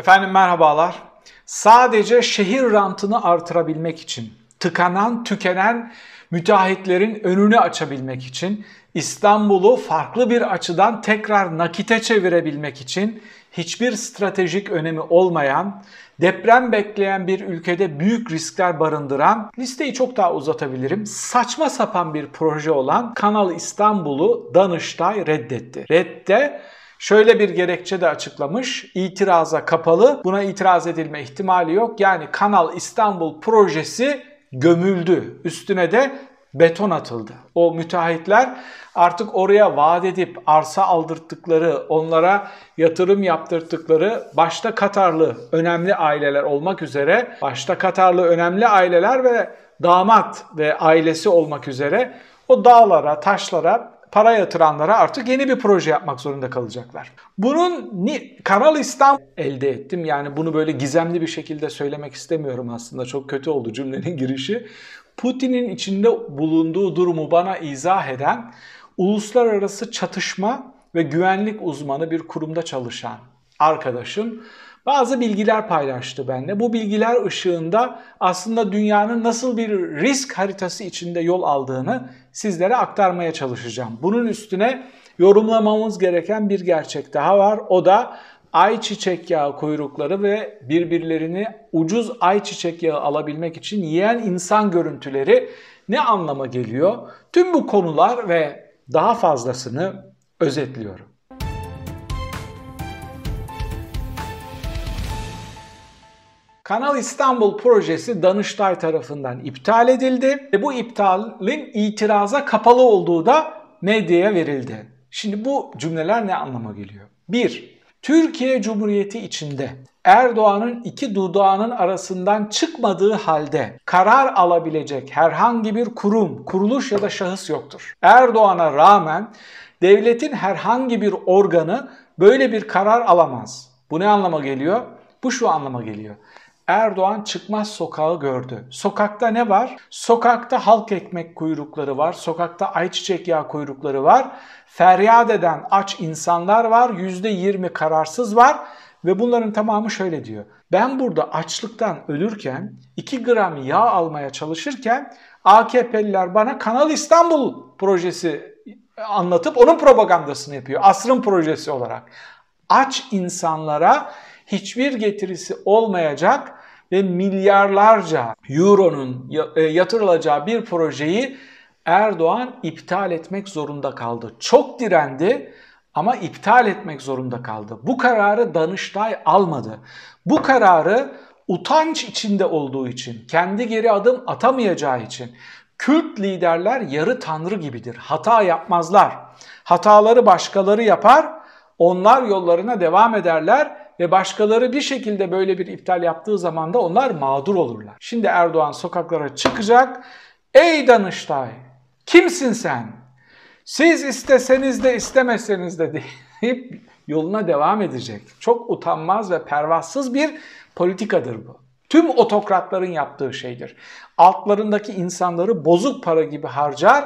Efendim merhabalar. Sadece şehir rantını artırabilmek için, tıkanan, tükenen müteahhitlerin önünü açabilmek için, İstanbul'u farklı bir açıdan tekrar nakite çevirebilmek için hiçbir stratejik önemi olmayan, deprem bekleyen bir ülkede büyük riskler barındıran, listeyi çok daha uzatabilirim, saçma sapan bir proje olan Kanal İstanbul'u Danıştay reddetti. Redde Şöyle bir gerekçe de açıklamış. İtiraza kapalı. Buna itiraz edilme ihtimali yok. Yani Kanal İstanbul projesi gömüldü. Üstüne de beton atıldı. O müteahhitler artık oraya vaat edip arsa aldırttıkları, onlara yatırım yaptırttıkları başta Katarlı önemli aileler olmak üzere, başta Katarlı önemli aileler ve damat ve ailesi olmak üzere o dağlara, taşlara para yatıranlara artık yeni bir proje yapmak zorunda kalacaklar. Bunun ni Kanal İstanbul elde ettim. Yani bunu böyle gizemli bir şekilde söylemek istemiyorum aslında. Çok kötü oldu cümlenin girişi. Putin'in içinde bulunduğu durumu bana izah eden uluslararası çatışma ve güvenlik uzmanı bir kurumda çalışan arkadaşım bazı bilgiler paylaştı benimle. Bu bilgiler ışığında aslında dünyanın nasıl bir risk haritası içinde yol aldığını sizlere aktarmaya çalışacağım. Bunun üstüne yorumlamamız gereken bir gerçek daha var. O da ayçiçek yağı kuyrukları ve birbirlerini ucuz ayçiçek yağı alabilmek için yiyen insan görüntüleri ne anlama geliyor? Tüm bu konular ve daha fazlasını özetliyorum. Kanal İstanbul projesi Danıştay tarafından iptal edildi ve bu iptalin itiraza kapalı olduğu da medyaya verildi. Şimdi bu cümleler ne anlama geliyor? 1. Türkiye Cumhuriyeti içinde Erdoğan'ın iki dudağının arasından çıkmadığı halde karar alabilecek herhangi bir kurum, kuruluş ya da şahıs yoktur. Erdoğan'a rağmen devletin herhangi bir organı böyle bir karar alamaz. Bu ne anlama geliyor? Bu şu anlama geliyor. Erdoğan çıkmaz sokağı gördü. Sokakta ne var? Sokakta halk ekmek kuyrukları var. Sokakta ayçiçek yağı kuyrukları var. Feryat eden aç insanlar var. %20 kararsız var. Ve bunların tamamı şöyle diyor. Ben burada açlıktan ölürken 2 gram yağ almaya çalışırken AKP'liler bana Kanal İstanbul projesi anlatıp onun propagandasını yapıyor. Asrın projesi olarak. Aç insanlara hiçbir getirisi olmayacak ve milyarlarca euronun e, yatırılacağı bir projeyi Erdoğan iptal etmek zorunda kaldı. Çok direndi ama iptal etmek zorunda kaldı. Bu kararı Danıştay almadı. Bu kararı utanç içinde olduğu için, kendi geri adım atamayacağı için Kürt liderler yarı tanrı gibidir. Hata yapmazlar. Hataları başkaları yapar, onlar yollarına devam ederler ve başkaları bir şekilde böyle bir iptal yaptığı zaman da onlar mağdur olurlar. Şimdi Erdoğan sokaklara çıkacak. Ey Danıştay kimsin sen? Siz isteseniz de istemeseniz de deyip yoluna devam edecek. Çok utanmaz ve pervasız bir politikadır bu. Tüm otokratların yaptığı şeydir. Altlarındaki insanları bozuk para gibi harcar,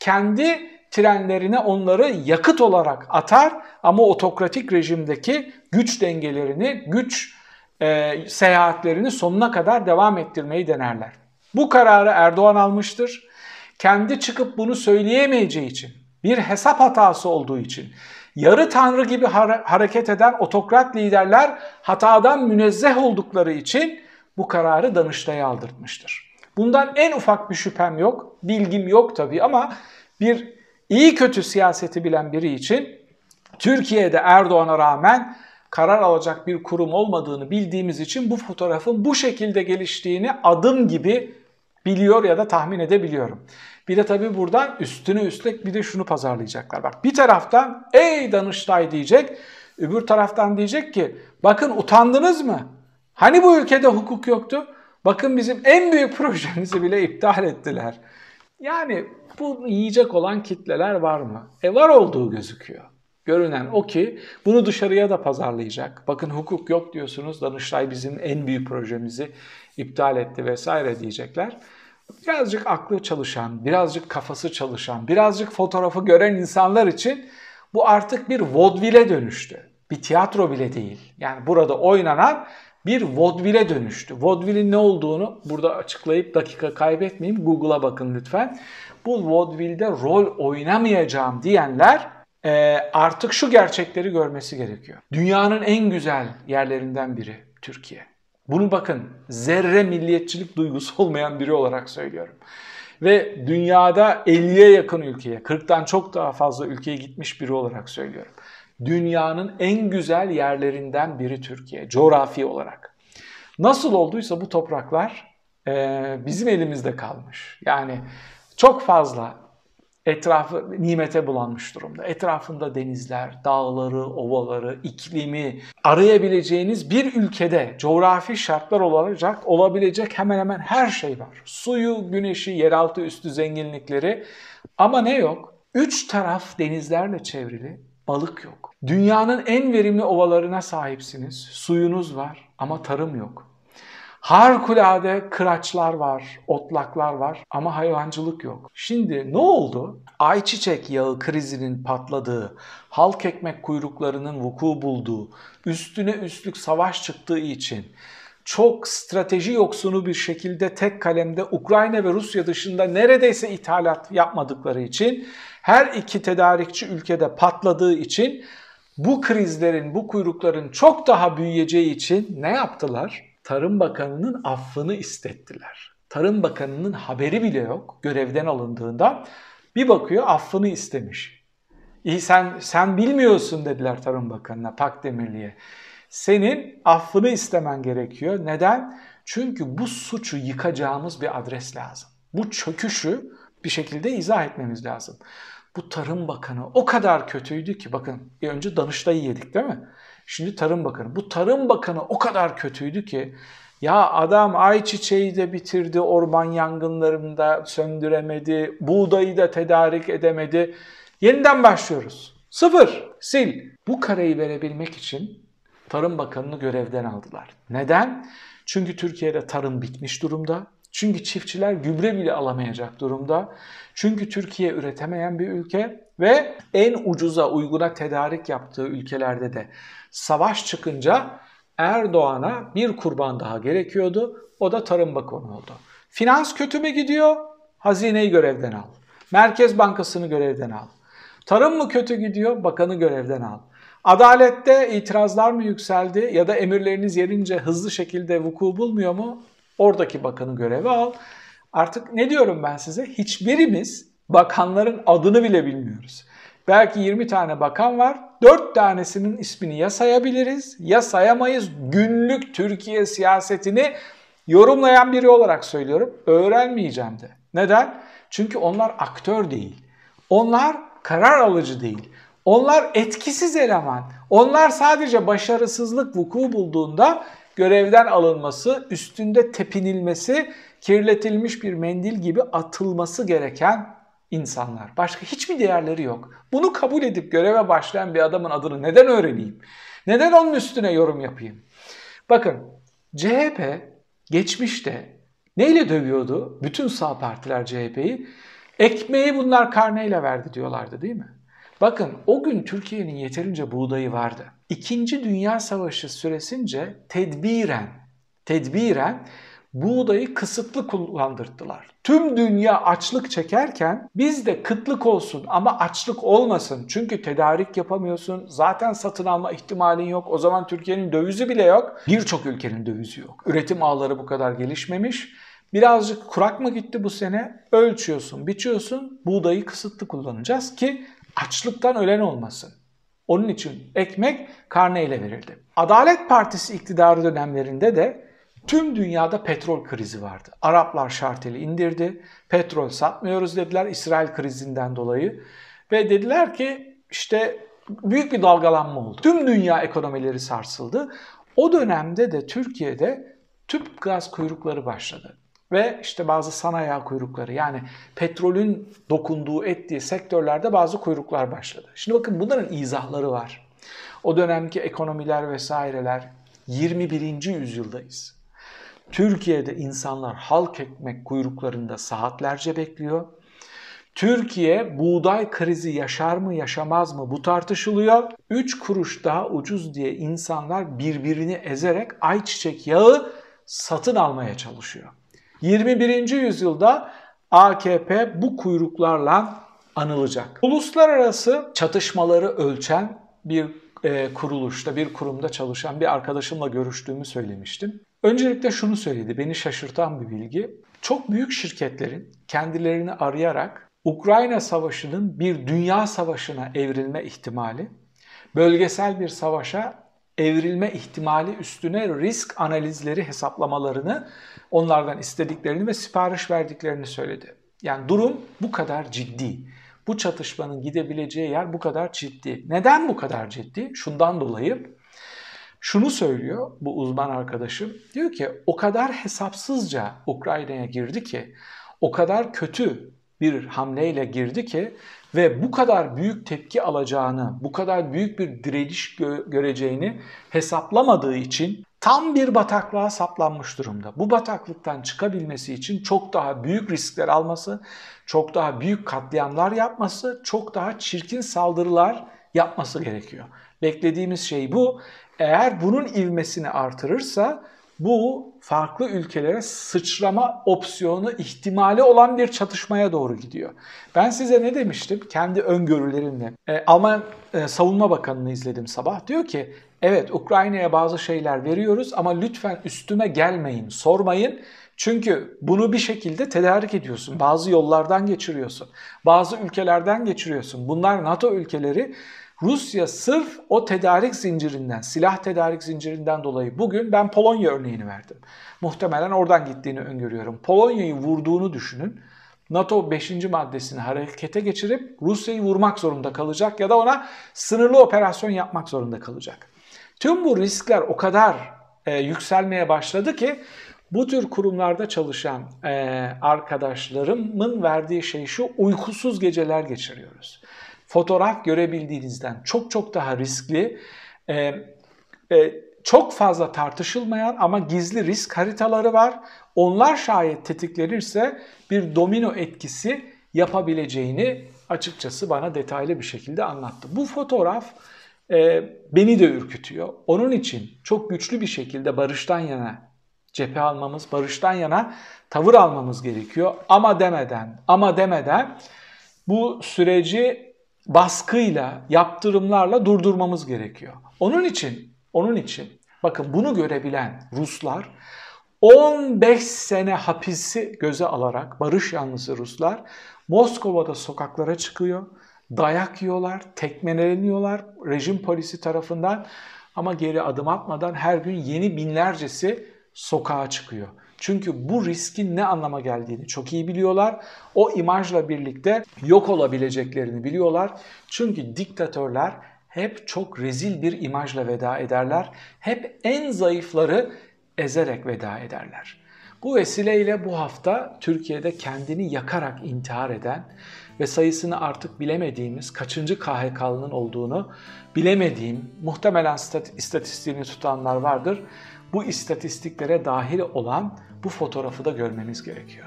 kendi trenlerine onları yakıt olarak atar ama otokratik rejimdeki güç dengelerini, güç e, seyahatlerini sonuna kadar devam ettirmeyi denerler. Bu kararı Erdoğan almıştır. Kendi çıkıp bunu söyleyemeyeceği için, bir hesap hatası olduğu için, yarı tanrı gibi hareket eden otokrat liderler hatadan münezzeh oldukları için bu kararı Danıştay'a aldırtmıştır. Bundan en ufak bir şüphem yok, bilgim yok tabii ama bir iyi kötü siyaseti bilen biri için Türkiye'de Erdoğan'a rağmen karar alacak bir kurum olmadığını bildiğimiz için bu fotoğrafın bu şekilde geliştiğini adım gibi biliyor ya da tahmin edebiliyorum. Bir de tabii buradan üstüne üstlük bir de şunu pazarlayacaklar. Bak bir taraftan ey Danıştay diyecek, öbür taraftan diyecek ki bakın utandınız mı? Hani bu ülkede hukuk yoktu? Bakın bizim en büyük projemizi bile iptal ettiler. Yani bu yiyecek olan kitleler var mı? E var olduğu gözüküyor. Görünen o ki bunu dışarıya da pazarlayacak. Bakın hukuk yok diyorsunuz. Danıştay bizim en büyük projemizi iptal etti vesaire diyecekler. Birazcık aklı çalışan, birazcık kafası çalışan, birazcık fotoğrafı gören insanlar için bu artık bir vodvile dönüştü. Bir tiyatro bile değil. Yani burada oynanan bir vodvile dönüştü. Vodvilin ne olduğunu burada açıklayıp dakika kaybetmeyeyim. Google'a bakın lütfen. Bu vodvilde rol oynamayacağım diyenler e, artık şu gerçekleri görmesi gerekiyor. Dünyanın en güzel yerlerinden biri Türkiye. Bunu bakın zerre milliyetçilik duygusu olmayan biri olarak söylüyorum. Ve dünyada 50'ye yakın ülkeye, 40'tan çok daha fazla ülkeye gitmiş biri olarak söylüyorum. Dünyanın en güzel yerlerinden biri Türkiye, coğrafi olarak. Nasıl olduysa bu topraklar e, bizim elimizde kalmış. Yani çok fazla etrafı nimete bulanmış durumda. Etrafında denizler, dağları, ovaları, iklimi arayabileceğiniz bir ülkede coğrafi şartlar olacak, olabilecek hemen hemen her şey var. Suyu, güneşi, yeraltı üstü zenginlikleri ama ne yok? Üç taraf denizlerle çevrili, balık yok. Dünyanın en verimli ovalarına sahipsiniz, suyunuz var ama tarım yok. Harikulade kıraçlar var, otlaklar var ama hayvancılık yok. Şimdi ne oldu? Ayçiçek yağı krizinin patladığı, halk ekmek kuyruklarının vuku bulduğu, üstüne üstlük savaş çıktığı için çok strateji yoksunu bir şekilde tek kalemde Ukrayna ve Rusya dışında neredeyse ithalat yapmadıkları için her iki tedarikçi ülkede patladığı için bu krizlerin, bu kuyrukların çok daha büyüyeceği için ne yaptılar? Tarım Bakanı'nın affını istettiler. Tarım Bakanı'nın haberi bile yok görevden alındığında. Bir bakıyor affını istemiş. İyi sen sen bilmiyorsun dediler Tarım Bakanı'na Pakdemirli'ye. Senin affını istemen gerekiyor. Neden? Çünkü bu suçu yıkacağımız bir adres lazım. Bu çöküşü bir şekilde izah etmemiz lazım. Bu Tarım Bakanı o kadar kötüydü ki bakın bir önce Danıştay'ı yedik değil mi? Şimdi Tarım Bakanı. Bu Tarım Bakanı o kadar kötüydü ki ya adam ayçiçeği de bitirdi, orman yangınlarını da söndüremedi, buğdayı da tedarik edemedi. Yeniden başlıyoruz. Sıfır, sil. Bu kareyi verebilmek için Tarım Bakanı'nı görevden aldılar. Neden? Çünkü Türkiye'de tarım bitmiş durumda. Çünkü çiftçiler gübre bile alamayacak durumda. Çünkü Türkiye üretemeyen bir ülke ve en ucuza uyguna tedarik yaptığı ülkelerde de savaş çıkınca Erdoğan'a bir kurban daha gerekiyordu. O da Tarım Bakanı oldu. Finans kötü mü gidiyor? Hazineyi görevden al. Merkez Bankası'nı görevden al. Tarım mı kötü gidiyor? Bakanı görevden al. Adalette itirazlar mı yükseldi ya da emirleriniz yerince hızlı şekilde vuku bulmuyor mu? Oradaki bakanı göreve al. Artık ne diyorum ben size? Hiçbirimiz bakanların adını bile bilmiyoruz. Belki 20 tane bakan var. 4 tanesinin ismini ya sayabiliriz ya sayamayız. Günlük Türkiye siyasetini yorumlayan biri olarak söylüyorum. Öğrenmeyeceğim de. Neden? Çünkü onlar aktör değil. Onlar karar alıcı değil. Onlar etkisiz eleman. Onlar sadece başarısızlık vuku bulduğunda görevden alınması, üstünde tepinilmesi, kirletilmiş bir mendil gibi atılması gereken insanlar. Başka hiçbir değerleri yok. Bunu kabul edip göreve başlayan bir adamın adını neden öğreneyim? Neden onun üstüne yorum yapayım? Bakın CHP geçmişte neyle dövüyordu? Bütün sağ partiler CHP'yi. Ekmeği bunlar karneyle verdi diyorlardı değil mi? Bakın o gün Türkiye'nin yeterince buğdayı vardı. İkinci Dünya Savaşı süresince tedbiren, tedbiren buğdayı kısıtlı kullandırdılar. Tüm dünya açlık çekerken biz de kıtlık olsun ama açlık olmasın. Çünkü tedarik yapamıyorsun. Zaten satın alma ihtimalin yok. O zaman Türkiye'nin dövizi bile yok. Birçok ülkenin dövizi yok. Üretim ağları bu kadar gelişmemiş. Birazcık kurak mı gitti bu sene? Ölçüyorsun, biçiyorsun. Buğdayı kısıtlı kullanacağız ki açlıktan ölen olmasın. Onun için ekmek karneyle verildi. Adalet Partisi iktidarı dönemlerinde de tüm dünyada petrol krizi vardı. Araplar şarteli indirdi. Petrol satmıyoruz dediler İsrail krizinden dolayı. Ve dediler ki işte büyük bir dalgalanma oldu. Tüm dünya ekonomileri sarsıldı. O dönemde de Türkiye'de tüp gaz kuyrukları başladı ve işte bazı sanayi kuyrukları yani petrolün dokunduğu ettiği sektörlerde bazı kuyruklar başladı. Şimdi bakın bunların izahları var. O dönemki ekonomiler vesaireler 21. yüzyıldayız. Türkiye'de insanlar halk ekmek kuyruklarında saatlerce bekliyor. Türkiye buğday krizi yaşar mı yaşamaz mı bu tartışılıyor. 3 kuruş daha ucuz diye insanlar birbirini ezerek ayçiçek yağı satın almaya çalışıyor. 21. yüzyılda AKP bu kuyruklarla anılacak. Uluslararası çatışmaları ölçen bir e, kuruluşta, bir kurumda çalışan bir arkadaşımla görüştüğümü söylemiştim. Öncelikle şunu söyledi, beni şaşırtan bir bilgi. Çok büyük şirketlerin kendilerini arayarak Ukrayna Savaşı'nın bir dünya savaşına evrilme ihtimali, bölgesel bir savaşa evrilme ihtimali üstüne risk analizleri hesaplamalarını onlardan istediklerini ve sipariş verdiklerini söyledi. Yani durum bu kadar ciddi. Bu çatışmanın gidebileceği yer bu kadar ciddi. Neden bu kadar ciddi? Şundan dolayı şunu söylüyor bu uzman arkadaşım. Diyor ki o kadar hesapsızca Ukrayna'ya girdi ki, o kadar kötü bir hamleyle girdi ki ve bu kadar büyük tepki alacağını, bu kadar büyük bir direniş gö- göreceğini hesaplamadığı için tam bir bataklığa saplanmış durumda. Bu bataklıktan çıkabilmesi için çok daha büyük riskler alması, çok daha büyük katliamlar yapması, çok daha çirkin saldırılar yapması gerekiyor. Beklediğimiz şey bu. Eğer bunun ivmesini artırırsa bu farklı ülkelere sıçrama opsiyonu ihtimali olan bir çatışmaya doğru gidiyor. Ben size ne demiştim? Kendi öngörülerimle. E, Alman e, Savunma Bakanı'nı izledim sabah. Diyor ki evet Ukrayna'ya bazı şeyler veriyoruz ama lütfen üstüme gelmeyin, sormayın. Çünkü bunu bir şekilde tedarik ediyorsun. Bazı yollardan geçiriyorsun. Bazı ülkelerden geçiriyorsun. Bunlar NATO ülkeleri Rusya sırf o tedarik zincirinden, silah tedarik zincirinden dolayı bugün ben Polonya örneğini verdim. Muhtemelen oradan gittiğini öngörüyorum. Polonya'yı vurduğunu düşünün. NATO 5. maddesini harekete geçirip Rusya'yı vurmak zorunda kalacak ya da ona sınırlı operasyon yapmak zorunda kalacak. Tüm bu riskler o kadar e, yükselmeye başladı ki bu tür kurumlarda çalışan e, arkadaşlarımın verdiği şey şu uykusuz geceler geçiriyoruz fotoğraf görebildiğinizden çok çok daha riskli, e, e, çok fazla tartışılmayan ama gizli risk haritaları var. Onlar şayet tetiklenirse bir domino etkisi yapabileceğini açıkçası bana detaylı bir şekilde anlattı. Bu fotoğraf e, beni de ürkütüyor. Onun için çok güçlü bir şekilde barıştan yana cephe almamız, barıştan yana tavır almamız gerekiyor. Ama demeden, ama demeden bu süreci baskıyla, yaptırımlarla durdurmamız gerekiyor. Onun için, onun için bakın bunu görebilen Ruslar 15 sene hapisi göze alarak barış yanlısı Ruslar Moskova'da sokaklara çıkıyor. Dayak yiyorlar, tekmeleniyorlar rejim polisi tarafından ama geri adım atmadan her gün yeni binlercesi sokağa çıkıyor. Çünkü bu riskin ne anlama geldiğini çok iyi biliyorlar. O imajla birlikte yok olabileceklerini biliyorlar. Çünkü diktatörler hep çok rezil bir imajla veda ederler. Hep en zayıfları ezerek veda ederler. Bu vesileyle bu hafta Türkiye'de kendini yakarak intihar eden ve sayısını artık bilemediğimiz kaçıncı KHK'lının olduğunu bilemediğim, muhtemelen istatistiğini tutanlar vardır. Bu istatistiklere dahil olan bu fotoğrafı da görmeniz gerekiyor.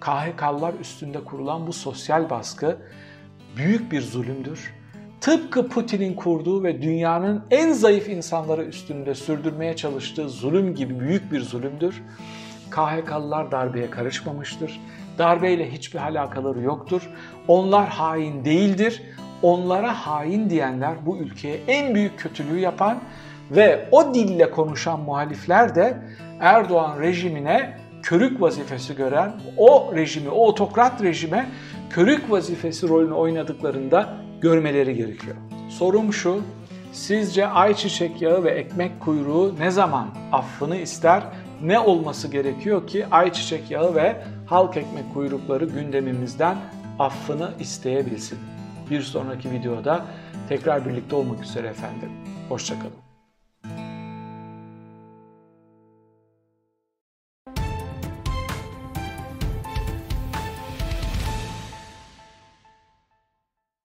KHK'lılar üstünde kurulan bu sosyal baskı büyük bir zulümdür. Tıpkı Putin'in kurduğu ve dünyanın en zayıf insanları üstünde sürdürmeye çalıştığı zulüm gibi büyük bir zulümdür. KHK'lılar darbeye karışmamıştır. Darbeyle hiçbir alakaları yoktur. Onlar hain değildir. Onlara hain diyenler bu ülkeye en büyük kötülüğü yapan ve o dille konuşan muhalifler de Erdoğan rejimine körük vazifesi gören o rejimi, o otokrat rejime körük vazifesi rolünü oynadıklarında görmeleri gerekiyor. Sorum şu, sizce ayçiçek yağı ve ekmek kuyruğu ne zaman affını ister? Ne olması gerekiyor ki ayçiçek yağı ve halk ekmek kuyrukları gündemimizden affını isteyebilsin? Bir sonraki videoda tekrar birlikte olmak üzere efendim. Hoşçakalın.